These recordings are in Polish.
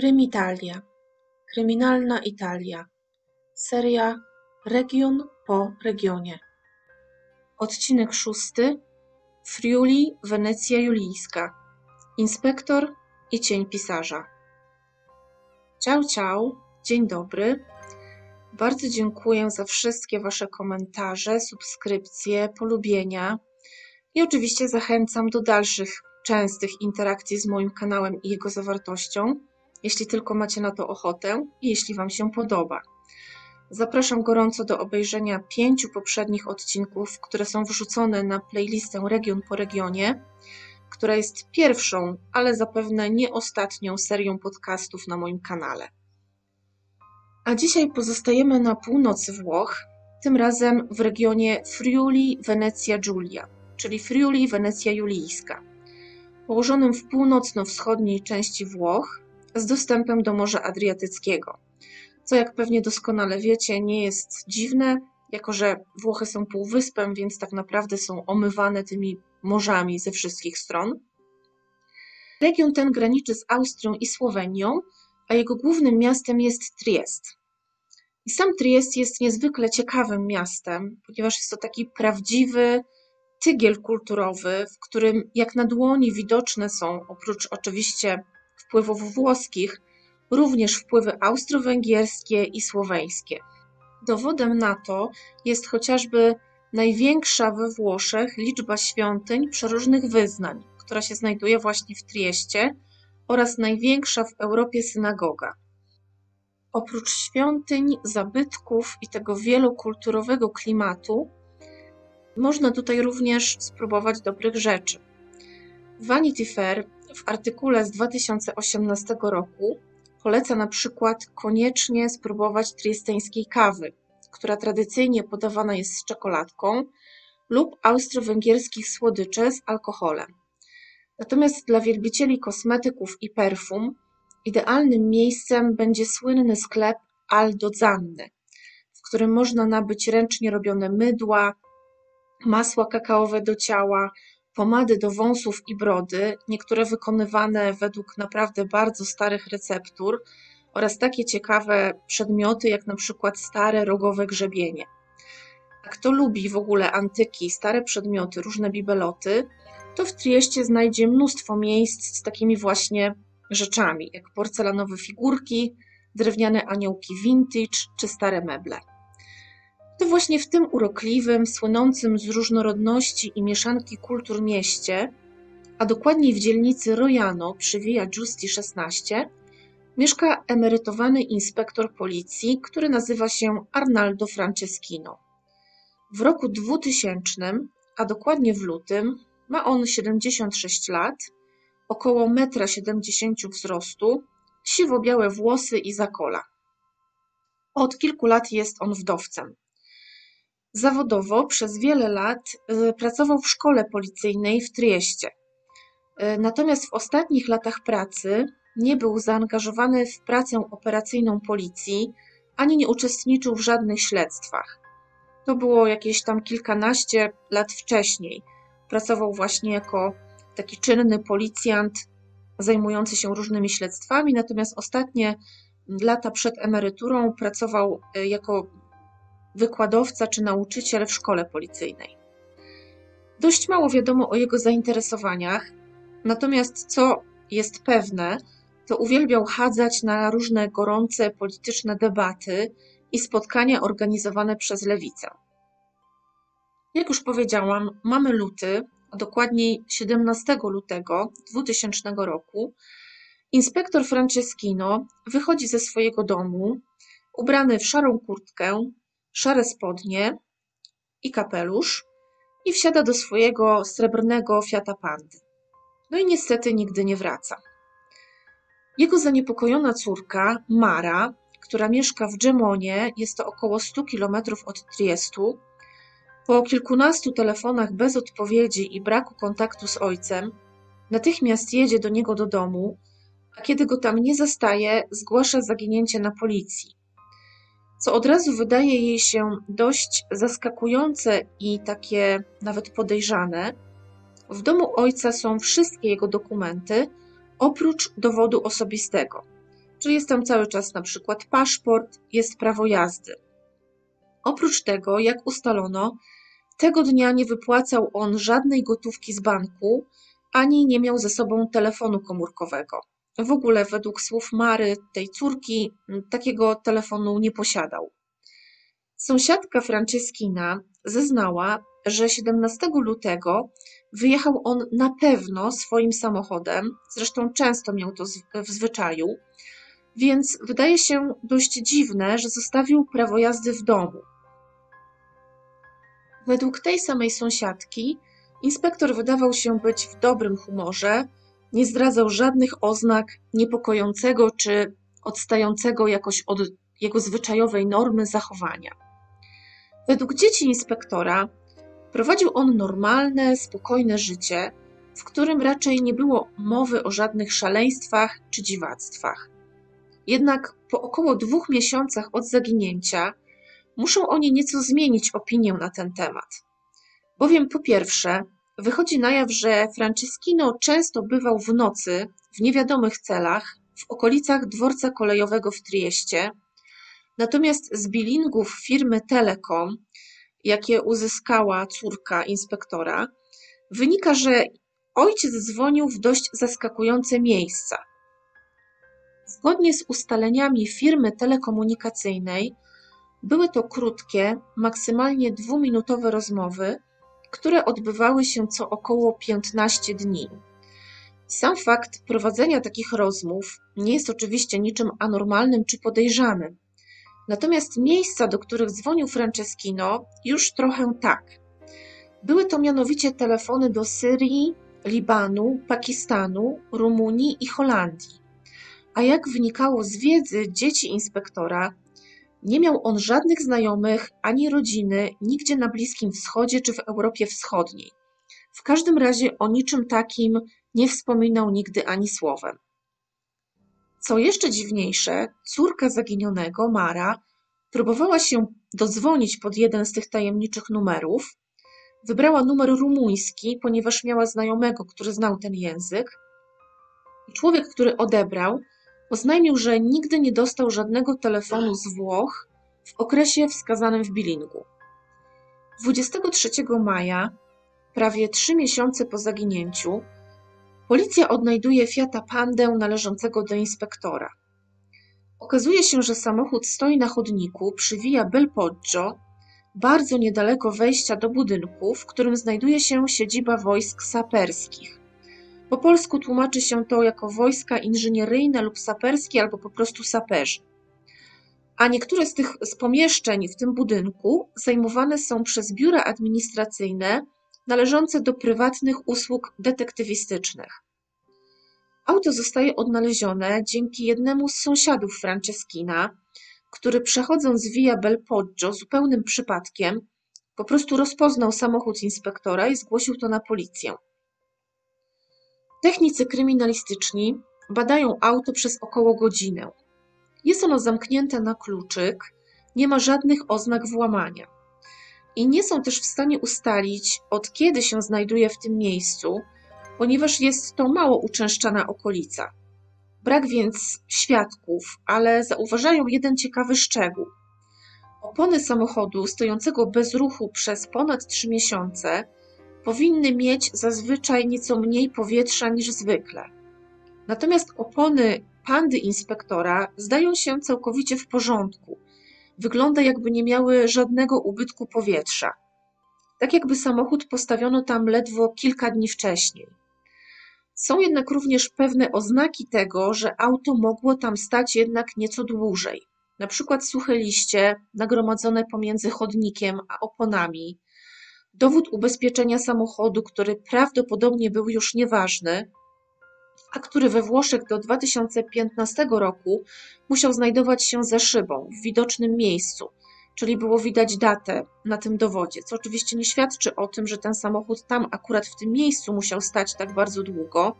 Krymitalia. Kryminalna Italia. Seria Region po regionie. Odcinek szósty. Friuli, Wenecja Julijska. Inspektor i cień pisarza. Ciao, ciao. Dzień dobry. Bardzo dziękuję za wszystkie Wasze komentarze, subskrypcje, polubienia i oczywiście zachęcam do dalszych częstych interakcji z moim kanałem i jego zawartością, jeśli tylko macie na to ochotę i jeśli Wam się podoba. Zapraszam gorąco do obejrzenia pięciu poprzednich odcinków, które są wrzucone na playlistę Region po regionie, która jest pierwszą, ale zapewne nie ostatnią serią podcastów na moim kanale. A dzisiaj pozostajemy na północy Włoch, tym razem w regionie Friuli Wenecja Giulia, czyli Friuli Wenecja Julijska, położonym w północno-wschodniej części Włoch z dostępem do Morza Adriatyckiego. Co jak pewnie doskonale wiecie, nie jest dziwne, jako że Włochy są półwyspem, więc tak naprawdę są omywane tymi morzami ze wszystkich stron. Region ten graniczy z Austrią i Słowenią, a jego głównym miastem jest Triest. I sam Triest jest niezwykle ciekawym miastem, ponieważ jest to taki prawdziwy tygiel kulturowy, w którym jak na dłoni widoczne są, oprócz oczywiście wpływów włoskich, również wpływy austro-węgierskie i słoweńskie. Dowodem na to jest chociażby największa we Włoszech liczba świątyń przeróżnych wyznań, która się znajduje właśnie w Trieście, oraz największa w Europie synagoga. Oprócz świątyń, zabytków i tego wielokulturowego klimatu, można tutaj również spróbować dobrych rzeczy. Vanity Fair w artykule z 2018 roku poleca na przykład koniecznie spróbować triesteńskiej kawy, która tradycyjnie podawana jest z czekoladką, lub austro-węgierskich słodyczy z alkoholem. Natomiast dla wielbicieli kosmetyków i perfum idealnym miejscem będzie słynny sklep Aldo Zanny, w którym można nabyć ręcznie robione mydła, masła kakaowe do ciała, pomady do wąsów i brody, niektóre wykonywane według naprawdę bardzo starych receptur oraz takie ciekawe przedmioty jak na przykład stare rogowe grzebienie. A kto lubi w ogóle antyki, stare przedmioty, różne bibeloty, to w Trieście znajdzie mnóstwo miejsc z takimi właśnie rzeczami, jak porcelanowe figurki, drewniane aniołki vintage czy stare meble. To właśnie w tym urokliwym, słynącym z różnorodności i mieszanki kultur mieście, a dokładniej w dzielnicy Rojano przy Via Giusti 16, mieszka emerytowany inspektor policji, który nazywa się Arnaldo Franceschino. W roku 2000, a dokładnie w lutym, ma on 76 lat, około 1,70 m wzrostu, siwo-białe włosy i zakola. Od kilku lat jest on wdowcem. Zawodowo przez wiele lat y, pracował w szkole policyjnej w Trieście. Y, natomiast w ostatnich latach pracy nie był zaangażowany w pracę operacyjną policji ani nie uczestniczył w żadnych śledztwach. To było jakieś tam kilkanaście lat wcześniej. Pracował właśnie jako taki czynny policjant zajmujący się różnymi śledztwami, natomiast ostatnie lata przed emeryturą pracował y, jako wykładowca czy nauczyciel w szkole policyjnej. Dość mało wiadomo o jego zainteresowaniach, natomiast co jest pewne, to uwielbiał chadzać na różne gorące polityczne debaty i spotkania organizowane przez lewicę. Jak już powiedziałam, mamy luty, a dokładniej 17 lutego 2000 roku. Inspektor Franceschino wychodzi ze swojego domu, ubrany w szarą kurtkę, szare spodnie i kapelusz i wsiada do swojego srebrnego Fiata Pandy. No i niestety nigdy nie wraca. Jego zaniepokojona córka, Mara, która mieszka w Gemonie, jest to około 100 km od Triestu, po kilkunastu telefonach bez odpowiedzi i braku kontaktu z ojcem, natychmiast jedzie do niego do domu, a kiedy go tam nie zastaje, zgłasza zaginięcie na policji co od razu wydaje jej się dość zaskakujące i takie nawet podejrzane. W domu ojca są wszystkie jego dokumenty, oprócz dowodu osobistego. czyli jest tam cały czas na przykład paszport, jest prawo jazdy. Oprócz tego, jak ustalono, tego dnia nie wypłacał on żadnej gotówki z banku, ani nie miał ze sobą telefonu komórkowego. W ogóle, według słów Mary, tej córki, takiego telefonu nie posiadał. Sąsiadka Franceskina zeznała, że 17 lutego wyjechał on na pewno swoim samochodem, zresztą często miał to w zwyczaju, więc wydaje się dość dziwne, że zostawił prawo jazdy w domu. Według tej samej sąsiadki, inspektor wydawał się być w dobrym humorze, nie zdradzał żadnych oznak niepokojącego czy odstającego jakoś od jego zwyczajowej normy zachowania. Według dzieci inspektora prowadził on normalne, spokojne życie, w którym raczej nie było mowy o żadnych szaleństwach czy dziwactwach. Jednak po około dwóch miesiącach od zaginięcia muszą oni nieco zmienić opinię na ten temat. Bowiem po pierwsze, wychodzi na jaw, że Franciskino często bywał w nocy w niewiadomych celach w okolicach dworca kolejowego w Trieście, natomiast z bilingów firmy Telekom, jakie uzyskała córka inspektora, wynika, że ojciec dzwonił w dość zaskakujące miejsca. Zgodnie z ustaleniami firmy telekomunikacyjnej, były to krótkie, maksymalnie dwuminutowe rozmowy, które odbywały się co około 15 dni. Sam fakt prowadzenia takich rozmów nie jest oczywiście niczym anormalnym czy podejrzanym. Natomiast miejsca, do których dzwonił Franceschino, już trochę tak. Były to mianowicie telefony do Syrii, Libanu, Pakistanu, Rumunii i Holandii. A jak wynikało z wiedzy dzieci inspektora, nie miał on żadnych znajomych ani rodziny nigdzie na Bliskim Wschodzie czy w Europie Wschodniej. W każdym razie o niczym takim nie wspominał nigdy ani słowem. Co jeszcze dziwniejsze, córka zaginionego, Mara, próbowała się dodzwonić pod jeden z tych tajemniczych numerów. Wybrała numer rumuński, ponieważ miała znajomego, który znał ten język. Człowiek, który odebrał, Oznajmił, że nigdy nie dostał żadnego telefonu z Włoch w okresie wskazanym w bilingu. 23 maja, prawie trzy miesiące po zaginięciu, policja odnajduje Fiata Pandę należącego do inspektora. Okazuje się, że samochód stoi na chodniku przy Via Belpoggio, bardzo niedaleko wejścia do budynku, w którym znajduje się siedziba wojsk saperskich. Po polsku tłumaczy się to jako wojska inżynieryjne lub saperskie albo po prostu saperzy. A niektóre z tych z pomieszczeń w tym budynku zajmowane są przez biura administracyjne należące do prywatnych usług detektywistycznych. Auto zostaje odnalezione dzięki jednemu z sąsiadów Franceskina, który przechodząc Via Belpoggio zupełnym przypadkiem po prostu rozpoznał samochód inspektora i zgłosił to na policję. Technicy kryminalistyczni badają auto przez około godzinę. Jest ono zamknięte na kluczyk, nie ma żadnych oznak włamania. I nie są też w stanie ustalić, od kiedy się znajduje w tym miejscu, ponieważ jest to mało uczęszczana okolica. Brak więc świadków, ale zauważają jeden ciekawy szczegół. Opony samochodu stojącego bez ruchu przez ponad trzy miesiące powinny mieć zazwyczaj nieco mniej powietrza niż zwykle. Natomiast opony pandy inspektora zdają się całkowicie w porządku. Wygląda jakby nie miały żadnego ubytku powietrza. Tak jakby samochód postawiono tam ledwo kilka dni wcześniej. Są jednak również pewne oznaki tego, że auto mogło tam stać jednak nieco dłużej. Na przykład suche liście nagromadzone pomiędzy chodnikiem a oponami, dowód ubezpieczenia samochodu, który prawdopodobnie był już nieważny, a który we Włoszech do 2015 roku musiał znajdować się za szybą, w widocznym miejscu, czyli było widać datę na tym dowodzie, co oczywiście nie świadczy o tym, że ten samochód tam akurat w tym miejscu musiał stać tak bardzo długo,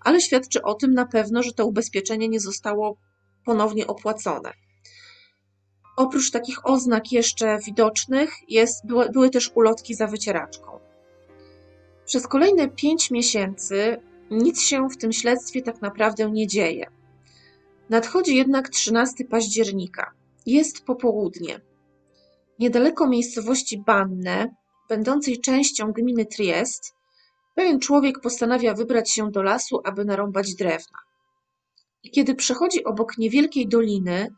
ale świadczy o tym na pewno, że to ubezpieczenie nie zostało ponownie opłacone. Oprócz takich oznak jeszcze widocznych jest, były, były też ulotki za wycieraczką. Przez kolejne pięć miesięcy nic się w tym śledztwie tak naprawdę nie dzieje. Nadchodzi jednak 13 października. Jest popołudnie. Niedaleko miejscowości Banne, będącej częścią gminy Triest, pewien człowiek postanawia wybrać się do lasu, aby narąbać drewna. I kiedy przechodzi obok niewielkiej doliny,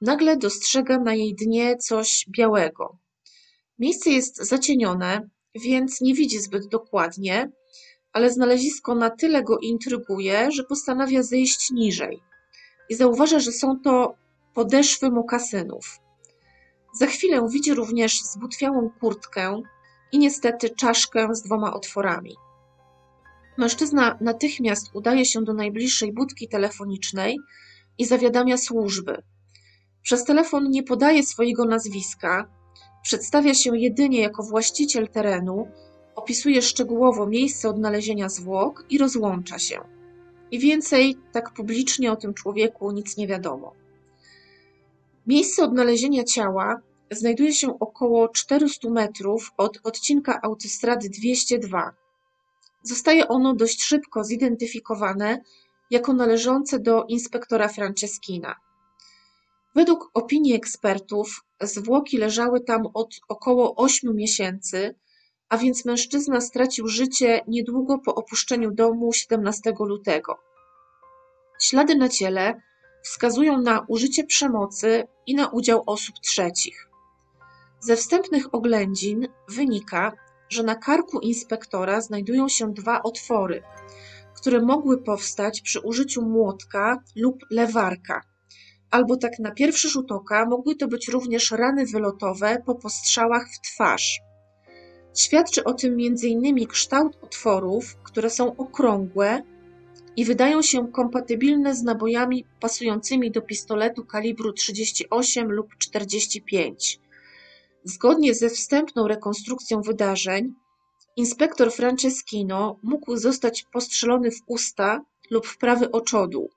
nagle dostrzega na jej dnie coś białego. Miejsce jest zacienione, więc nie widzi zbyt dokładnie, ale znalezisko na tyle go intryguje, że postanawia zejść niżej i zauważa, że są to podeszwy mokasynów. Za chwilę widzi również zbutwiałą kurtkę i niestety czaszkę z dwoma otworami. Mężczyzna natychmiast udaje się do najbliższej budki telefonicznej i zawiadamia służby. Przez telefon nie podaje swojego nazwiska, przedstawia się jedynie jako właściciel terenu, opisuje szczegółowo miejsce odnalezienia zwłok i rozłącza się. I więcej tak publicznie o tym człowieku nic nie wiadomo. Miejsce odnalezienia ciała znajduje się około 400 metrów od odcinka autostrady 202. Zostaje ono dość szybko zidentyfikowane jako należące do inspektora Franceschina. Według opinii ekspertów zwłoki leżały tam od około 8 miesięcy, a więc mężczyzna stracił życie niedługo po opuszczeniu domu 17 lutego. Ślady na ciele wskazują na użycie przemocy i na udział osób trzecich. Ze wstępnych oględzin wynika, że na karku inspektora znajdują się dwa otwory, które mogły powstać przy użyciu młotka lub lewarka, albo tak na pierwszy rzut oka mogły to być również rany wylotowe po postrzałach w twarz. Świadczy o tym m.in. kształt otworów, które są okrągłe i wydają się kompatybilne z nabojami pasującymi do pistoletu kalibru 38 lub 45. Zgodnie ze wstępną rekonstrukcją wydarzeń, inspektor Franceschino mógł zostać postrzelony w usta lub w prawy oczodół.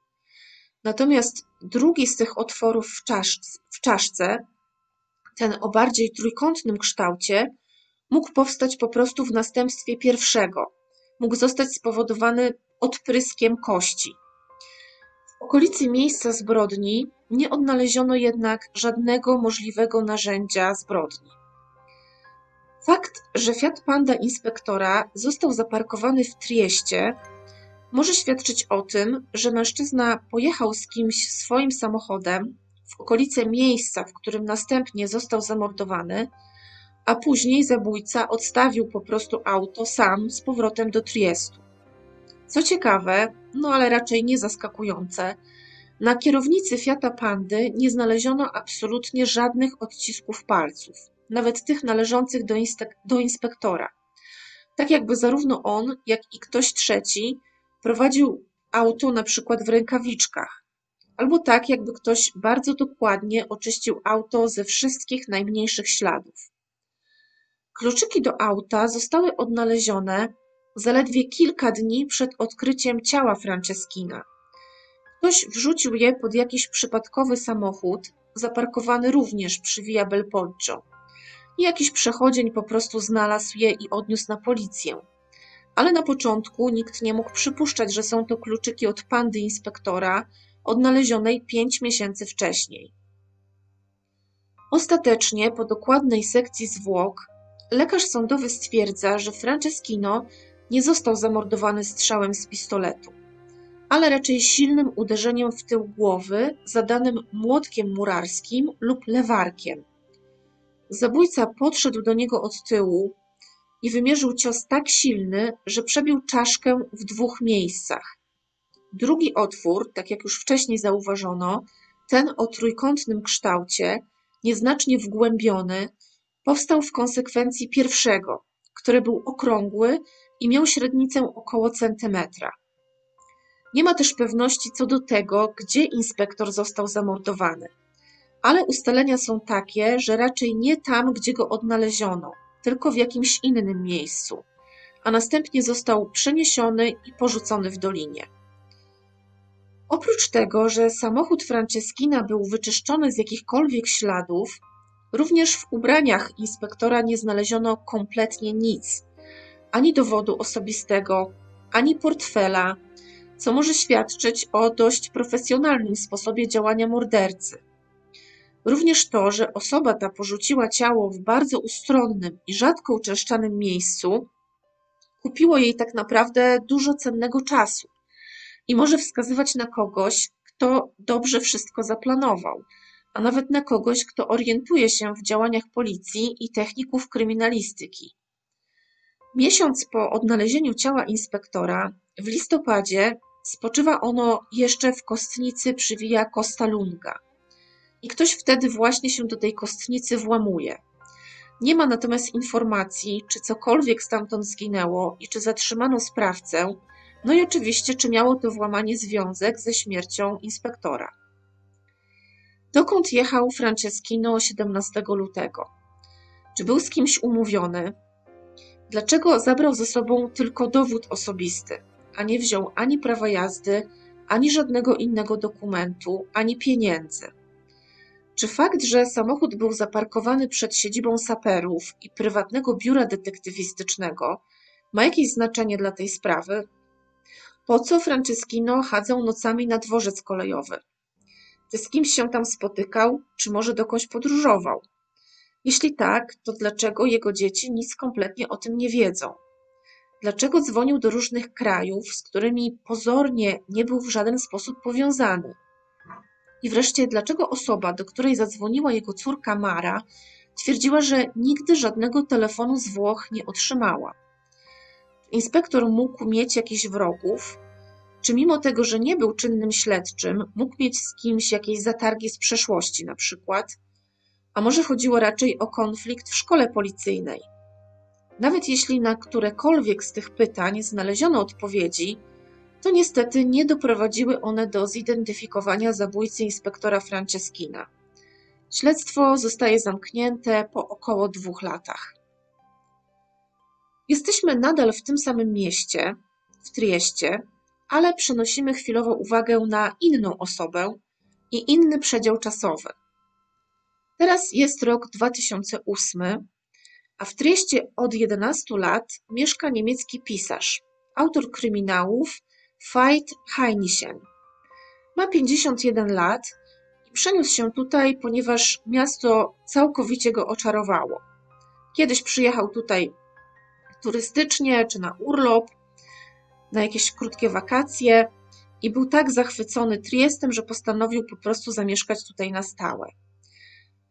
Natomiast drugi z tych otworów w, w czaszce, ten o bardziej trójkątnym kształcie, mógł powstać po prostu w następstwie pierwszego. Mógł zostać spowodowany odpryskiem kości. W okolicy miejsca zbrodni nie odnaleziono jednak żadnego możliwego narzędzia zbrodni. Fakt, że Fiat Panda inspektora został zaparkowany w Trieście, może świadczyć o tym, że mężczyzna pojechał z kimś swoim samochodem w okolice miejsca, w którym następnie został zamordowany, a później zabójca odstawił po prostu auto sam z powrotem do Triestu. Co ciekawe, no ale raczej nie zaskakujące, na kierownicy Fiata Pandy nie znaleziono absolutnie żadnych odcisków palców, nawet tych należących do, do inspektora. Tak jakby zarówno on, jak i ktoś trzeci prowadził auto na przykład w rękawiczkach, albo tak jakby ktoś bardzo dokładnie oczyścił auto ze wszystkich najmniejszych śladów. Kluczyki do auta zostały odnalezione zaledwie kilka dni przed odkryciem ciała Franceskina. Ktoś wrzucił je pod jakiś przypadkowy samochód, zaparkowany również przy Via Belpoggio. Jakiś przechodzień po prostu znalazł je i odniósł na policję. Ale na początku nikt nie mógł przypuszczać, że są to kluczyki od pandy inspektora, odnalezionej pięć miesięcy wcześniej. Ostatecznie, po dokładnej sekcji zwłok, lekarz sądowy stwierdza, że Franceschino nie został zamordowany strzałem z pistoletu, ale raczej silnym uderzeniem w tył głowy zadanym młotkiem murarskim lub lewarkiem. Zabójca podszedł do niego od tyłu i wymierzył cios tak silny, że przebił czaszkę w dwóch miejscach. Drugi otwór, tak jak już wcześniej zauważono, ten o trójkątnym kształcie, nieznacznie wgłębiony, powstał w konsekwencji pierwszego, który był okrągły i miał średnicę około centymetra. Nie ma też pewności co do tego, gdzie inspektor został zamordowany, ale ustalenia są takie, że raczej nie tam, gdzie go odnaleziono, tylko w jakimś innym miejscu, a następnie został przeniesiony i porzucony w dolinie. Oprócz tego, że samochód Franceskina był wyczyszczony z jakichkolwiek śladów, również w ubraniach inspektora nie znaleziono kompletnie nic ani dowodu osobistego, ani portfela, co może świadczyć o dość profesjonalnym sposobie działania mordercy. Również to, że osoba ta porzuciła ciało w bardzo ustronnym i rzadko uczęszczanym miejscu, kupiło jej tak naprawdę dużo cennego czasu i może wskazywać na kogoś, kto dobrze wszystko zaplanował, a nawet na kogoś, kto orientuje się w działaniach policji i techników kryminalistyki. Miesiąc po odnalezieniu ciała inspektora, w listopadzie, spoczywa ono jeszcze w kostnicy przy Via Costa Lunga. I ktoś wtedy właśnie się do tej kostnicy włamuje. Nie ma natomiast informacji, czy cokolwiek stamtąd zginęło i czy zatrzymano sprawcę, no i oczywiście, czy miało to włamanie związek ze śmiercią inspektora. Dokąd jechał Franceschino 17 lutego? Czy był z kimś umówiony? Dlaczego zabrał ze sobą tylko dowód osobisty, a nie wziął ani prawa jazdy, ani żadnego innego dokumentu, ani pieniędzy? Czy fakt, że samochód był zaparkowany przed siedzibą saperów i prywatnego biura detektywistycznego, ma jakieś znaczenie dla tej sprawy? Po co Franceschino chadzał nocami na dworzec kolejowy? Czy z kimś się tam spotykał, czy może dokądś podróżował? Jeśli tak, to dlaczego jego dzieci nic kompletnie o tym nie wiedzą? Dlaczego dzwonił do różnych krajów, z którymi pozornie nie był w żaden sposób powiązany? I wreszcie, dlaczego osoba, do której zadzwoniła jego córka Mara, twierdziła, że nigdy żadnego telefonu z Włoch nie otrzymała? Inspektor mógł mieć jakichś wrogów, czy mimo tego, że nie był czynnym śledczym, mógł mieć z kimś jakieś zatargi z przeszłości na przykład? A może chodziło raczej o konflikt w szkole policyjnej? Nawet jeśli na którekolwiek z tych pytań znaleziono odpowiedzi, to niestety nie doprowadziły one do zidentyfikowania zabójcy inspektora Franceschina. Śledztwo zostaje zamknięte po około dwóch latach. Jesteśmy nadal w tym samym mieście, w Trieście, ale przenosimy chwilowo uwagę na inną osobę i inny przedział czasowy. Teraz jest rok 2008, a w Trieście od 11 lat mieszka niemiecki pisarz, autor kryminałów Veit Heinichen. Ma 51 lat i przeniósł się tutaj, ponieważ miasto całkowicie go oczarowało. Kiedyś przyjechał tutaj turystycznie czy na urlop, na jakieś krótkie wakacje i był tak zachwycony Triestem, że postanowił po prostu zamieszkać tutaj na stałe.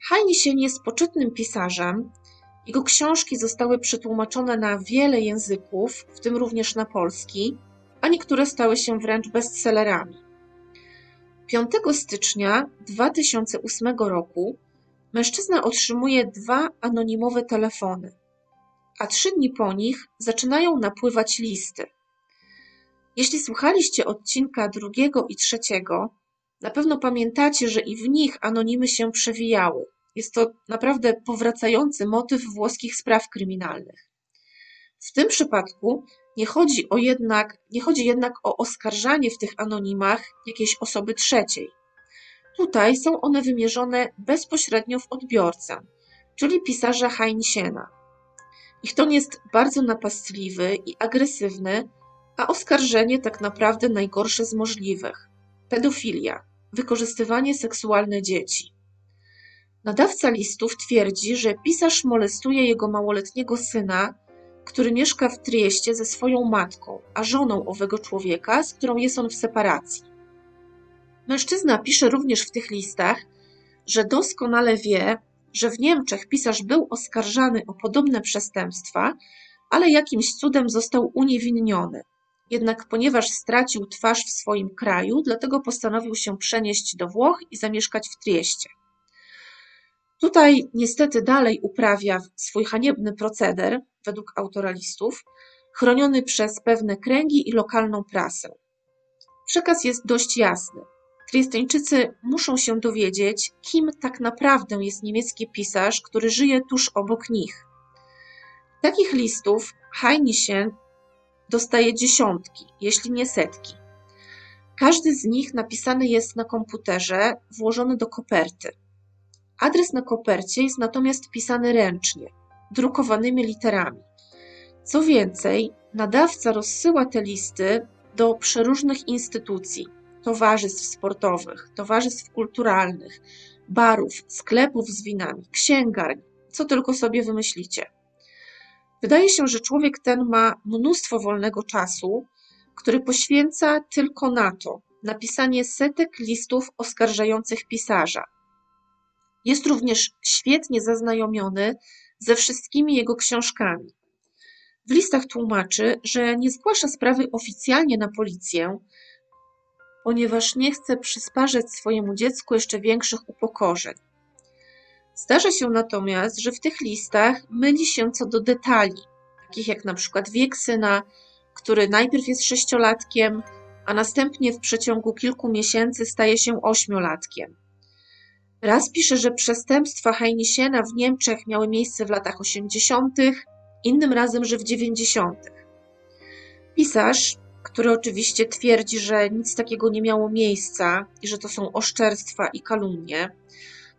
Heinichen jest poczytnym pisarzem. Jego książki zostały przetłumaczone na wiele języków, w tym również na polski, a niektóre stały się wręcz bestsellerami. 5 stycznia 2008 roku mężczyzna otrzymuje dwa anonimowe telefony, a trzy dni po nich zaczynają napływać listy. Jeśli słuchaliście odcinka drugiego i trzeciego, na pewno pamiętacie, że i w nich anonimy się przewijały. Jest to naprawdę powracający motyw włoskich spraw kryminalnych. W tym przypadku nie chodzi, o jednak, nie chodzi jednak o oskarżanie w tych anonimach jakiejś osoby trzeciej. Tutaj są one wymierzone bezpośrednio w odbiorcę, czyli pisarza Heinsiena. Ich ton jest bardzo napastliwy i agresywny, a oskarżenie tak naprawdę najgorsze z możliwych pedofilia, wykorzystywanie seksualne dzieci. Nadawca listów twierdzi, że pisarz molestuje jego małoletniego syna który mieszka w Trieście ze swoją matką, a żoną owego człowieka, z którą jest on w separacji. Mężczyzna pisze również w tych listach, że doskonale wie, że w Niemczech pisarz był oskarżany o podobne przestępstwa, ale jakimś cudem został uniewinniony. Jednak ponieważ stracił twarz w swoim kraju, dlatego postanowił się przenieść do Włoch i zamieszkać w Trieście. Tutaj niestety dalej uprawia swój haniebny proceder, według autora listów, chroniony przez pewne kręgi i lokalną prasę. Przekaz jest dość jasny. Triesteńczycy muszą się dowiedzieć, kim tak naprawdę jest niemiecki pisarz, który żyje tuż obok nich. Takich listów Heinichen dostaje dziesiątki, jeśli nie setki. Każdy z nich napisany jest na komputerze, włożony do koperty. Adres na kopercie jest natomiast pisany ręcznie, drukowanymi literami. Co więcej, nadawca rozsyła te listy do przeróżnych instytucji, towarzystw sportowych, towarzystw kulturalnych, barów, sklepów z winami, księgarni, co tylko sobie wymyślicie. Wydaje się, że człowiek ten ma mnóstwo wolnego czasu, który poświęca tylko na to, napisanie setek listów oskarżających pisarza. Jest również świetnie zaznajomiony ze wszystkimi jego książkami. W listach tłumaczy, że nie zgłasza sprawy oficjalnie na policję, ponieważ nie chce przysparzać swojemu dziecku jeszcze większych upokorzeń. Zdarza się natomiast, że w tych listach myli się co do detali, takich jak na przykład wiek syna, który najpierw jest sześciolatkiem, a następnie w przeciągu kilku miesięcy staje się ośmiolatkiem. Raz pisze, że przestępstwa Heinisiena w Niemczech miały miejsce w latach 80., innym razem, że w 90. Pisarz, który oczywiście twierdzi, że nic takiego nie miało miejsca i że to są oszczerstwa i kalumnie,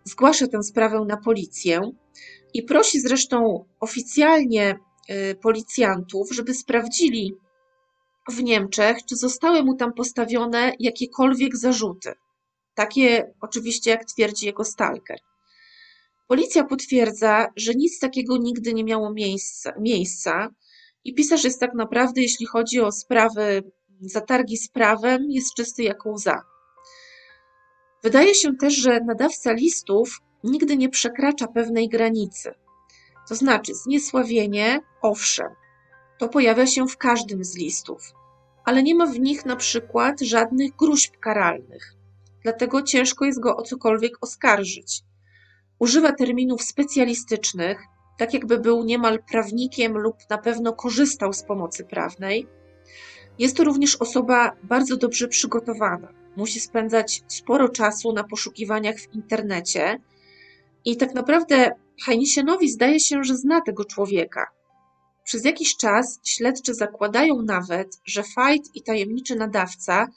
zgłasza tę sprawę na policję i prosi zresztą oficjalnie y, policjantów, żeby sprawdzili w Niemczech, czy zostały mu tam postawione jakiekolwiek zarzuty. Takie oczywiście, jak twierdzi jego stalker. Policja potwierdza, że nic takiego nigdy nie miało miejsca, miejsca i pisarz jest tak naprawdę, jeśli chodzi o sprawy, zatargi z prawem, jest czysty jak łza. Wydaje się też, że nadawca listów nigdy nie przekracza pewnej granicy. To znaczy, zniesławienie, owszem, to pojawia się w każdym z listów, ale nie ma w nich na przykład żadnych gruźb karalnych, dlatego ciężko jest go o cokolwiek oskarżyć. Używa terminów specjalistycznych, tak jakby był niemal prawnikiem lub na pewno korzystał z pomocy prawnej. Jest to również osoba bardzo dobrze przygotowana. Musi spędzać sporo czasu na poszukiwaniach w internecie i tak naprawdę Heinisienowi zdaje się, że zna tego człowieka. Przez jakiś czas śledczy zakładają nawet, że Fight i tajemniczy nadawca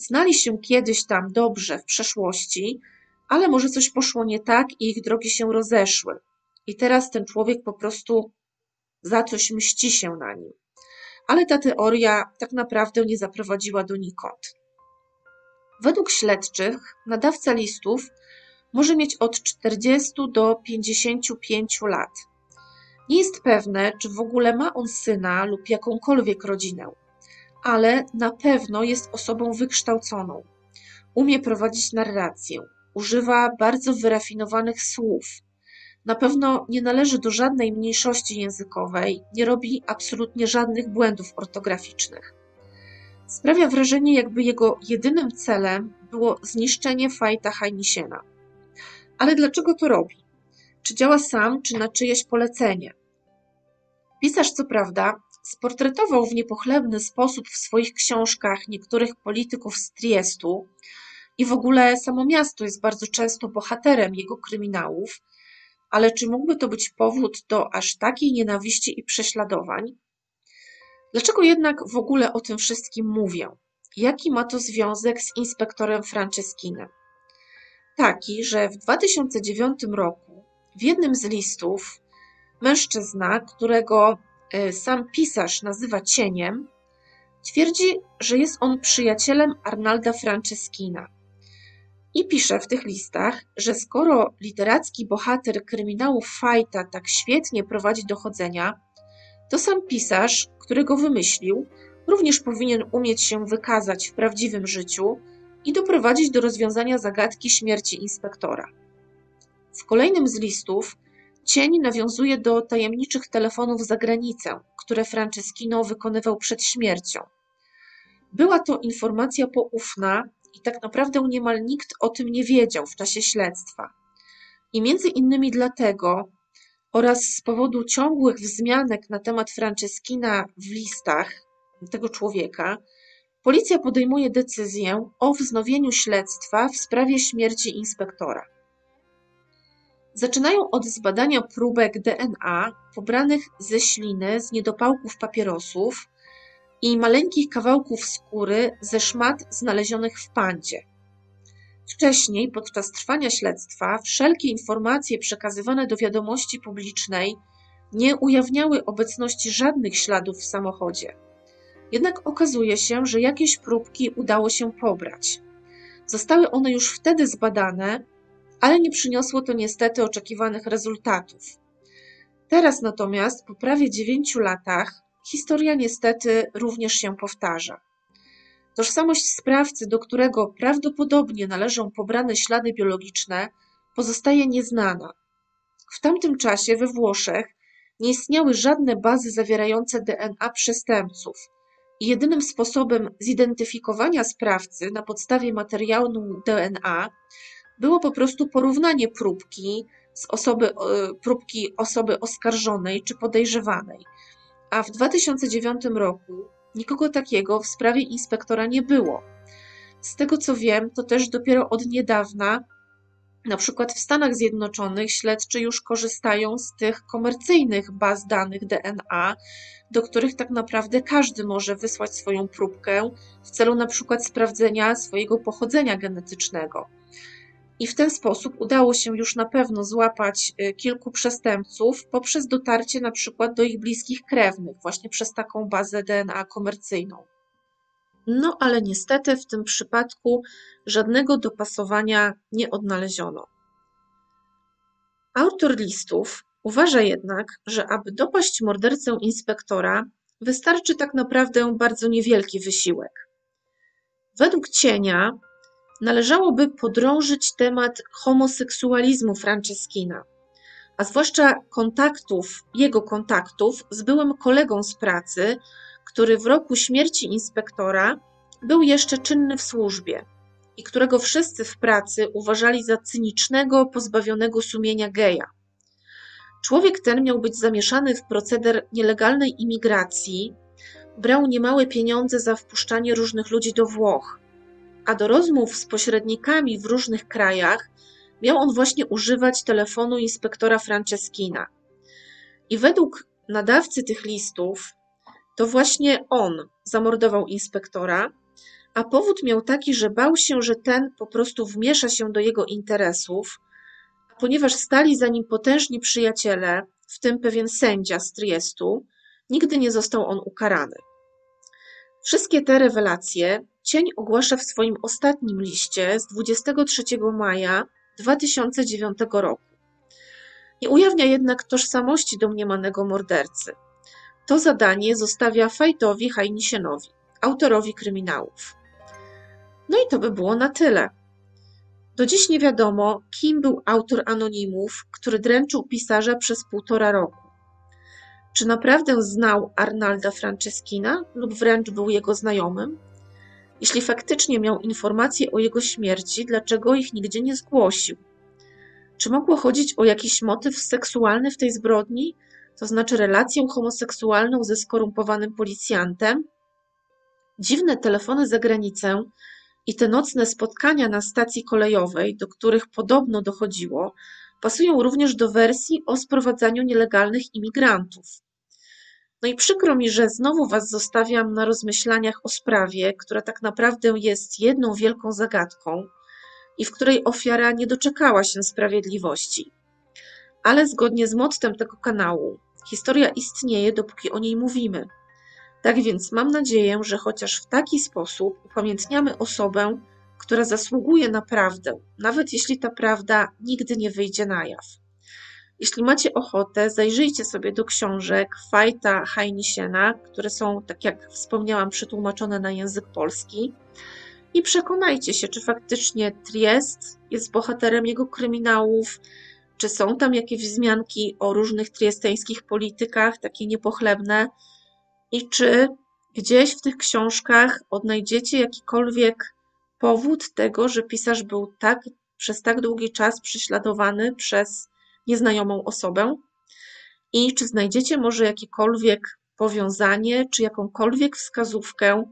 znali się kiedyś tam dobrze w przeszłości, ale może coś poszło nie tak i ich drogi się rozeszły. I teraz ten człowiek po prostu za coś mści się na nim. Ale ta teoria tak naprawdę nie zaprowadziła donikąd. Według śledczych nadawca listów może mieć od 40 do 55 lat. Nie jest pewne, czy w ogóle ma on syna lub jakąkolwiek rodzinę, ale na pewno jest osobą wykształconą. Umie prowadzić narrację, używa bardzo wyrafinowanych słów. Na pewno nie należy do żadnej mniejszości językowej, nie robi absolutnie żadnych błędów ortograficznych. Sprawia wrażenie, jakby jego jedynym celem było zniszczenie Fajta Heinisiena. Ale dlaczego to robi? Czy działa sam, czy na czyjeś polecenie? Pisarz, co prawda, sportretował w niepochlebny sposób w swoich książkach niektórych polityków z Triestu i w ogóle samo miasto jest bardzo często bohaterem jego kryminałów, ale czy mógłby to być powód do aż takiej nienawiści i prześladowań? Dlaczego jednak w ogóle o tym wszystkim mówię? Jaki ma to związek z inspektorem Franceschinem? Taki, że w 2009 roku w jednym z listów mężczyzna, którego sam pisarz nazywa cieniem, twierdzi, że jest on przyjacielem Arnalda Franceschina. I pisze w tych listach, że skoro literacki bohater kryminałów Fajta tak świetnie prowadzi dochodzenia, to sam pisarz, który go wymyślił, również powinien umieć się wykazać w prawdziwym życiu i doprowadzić do rozwiązania zagadki śmierci inspektora. W kolejnym z listów cień nawiązuje do tajemniczych telefonów za granicę, które Franceschino wykonywał przed śmiercią. Była to informacja poufna i tak naprawdę niemal nikt o tym nie wiedział w czasie śledztwa. I między innymi dlatego oraz z powodu ciągłych wzmianek na temat Franceschina w listach tego człowieka, policja podejmuje decyzję o wznowieniu śledztwa w sprawie śmierci inspektora. Zaczynają od zbadania próbek DNA pobranych ze śliny z niedopałków papierosów i maleńkich kawałków skóry ze szmat znalezionych w pandzie. Wcześniej, podczas trwania śledztwa, wszelkie informacje przekazywane do wiadomości publicznej nie ujawniały obecności żadnych śladów w samochodzie. Jednak okazuje się, że jakieś próbki udało się pobrać. Zostały one już wtedy zbadane, ale nie przyniosło to niestety oczekiwanych rezultatów. Teraz natomiast, po prawie dziewięciu latach, historia niestety również się powtarza. Tożsamość sprawcy, do którego prawdopodobnie należą pobrane ślady biologiczne, pozostaje nieznana. W tamtym czasie we Włoszech nie istniały żadne bazy zawierające DNA przestępców i jedynym sposobem zidentyfikowania sprawcy na podstawie materiału DNA było po prostu porównanie próbki z osoby, e, próbki osoby oskarżonej czy podejrzewanej. A w 2009 roku nikogo takiego w sprawie inspektora nie było. Z tego co wiem, to też dopiero od niedawna na przykład w Stanach Zjednoczonych śledczy już korzystają z tych komercyjnych baz danych DNA, do których tak naprawdę każdy może wysłać swoją próbkę w celu na przykład sprawdzenia swojego pochodzenia genetycznego. I w ten sposób udało się już na pewno złapać y, kilku przestępców poprzez dotarcie na przykład do ich bliskich krewnych, właśnie przez taką bazę DNA komercyjną. No ale niestety w tym przypadku żadnego dopasowania nie odnaleziono. Autor listów uważa jednak, że aby dopaść mordercę inspektora, wystarczy tak naprawdę bardzo niewielki wysiłek. Według cienia należałoby podrążyć temat homoseksualizmu Franceskina, a zwłaszcza kontaktów, jego kontaktów z byłym kolegą z pracy, który w roku śmierci inspektora był jeszcze czynny w służbie i którego wszyscy w pracy uważali za cynicznego, pozbawionego sumienia geja. Człowiek ten miał być zamieszany w proceder nielegalnej imigracji, brał niemałe pieniądze za wpuszczanie różnych ludzi do Włoch, a do rozmów z pośrednikami w różnych krajach miał on właśnie używać telefonu inspektora Franceskina. I według nadawcy tych listów, to właśnie on zamordował inspektora, a powód miał taki, że bał się, że ten po prostu wmiesza się do jego interesów, ponieważ stali za nim potężni przyjaciele, w tym pewien sędzia z Triestu, nigdy nie został on ukarany. Wszystkie te rewelacje cień ogłasza w swoim ostatnim liście z 23 maja 2009 roku. Nie ujawnia jednak tożsamości domniemanego mordercy. To zadanie zostawia Fajtowi Hajnisienowi, autorowi kryminałów. No i to by było na tyle. Do dziś nie wiadomo, kim był autor anonimów, który dręczył pisarza przez półtora roku. Czy naprawdę znał Arnalda Franceschina lub wręcz był jego znajomym? Jeśli faktycznie miał informacje o jego śmierci, dlaczego ich nigdzie nie zgłosił? Czy mogło chodzić o jakiś motyw seksualny w tej zbrodni, to znaczy relację homoseksualną ze skorumpowanym policjantem? Dziwne telefony za granicę i te nocne spotkania na stacji kolejowej, do których podobno dochodziło, pasują również do wersji o sprowadzaniu nielegalnych imigrantów. No i przykro mi, że znowu Was zostawiam na rozmyślaniach o sprawie, która tak naprawdę jest jedną wielką zagadką i w której ofiara nie doczekała się sprawiedliwości. Ale zgodnie z mottem tego kanału, historia istnieje, dopóki o niej mówimy. Tak więc mam nadzieję, że chociaż w taki sposób upamiętniamy osobę, która zasługuje na prawdę, nawet jeśli ta prawda nigdy nie wyjdzie na jaw. Jeśli macie ochotę, zajrzyjcie sobie do książek Fajta Heinisiena, które są, tak jak wspomniałam, przetłumaczone na język polski. I przekonajcie się, czy faktycznie Triest jest bohaterem jego kryminałów, czy są tam jakieś wzmianki o różnych triesteńskich politykach, takie niepochlebne, i czy gdzieś w tych książkach odnajdziecie jakikolwiek powód tego, że pisarz był tak przez tak długi czas prześladowany przez nieznajomą osobę? I czy znajdziecie może jakiekolwiek powiązanie, czy jakąkolwiek wskazówkę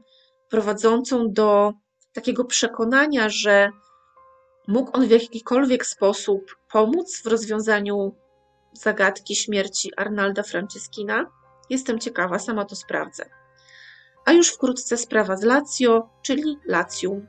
prowadzącą do takiego przekonania, że mógł on w jakikolwiek sposób pomóc w rozwiązaniu zagadki śmierci Arnalda Franceskina? Jestem ciekawa, sama to sprawdzę. A już wkrótce sprawa z Lazio, czyli Lacjum.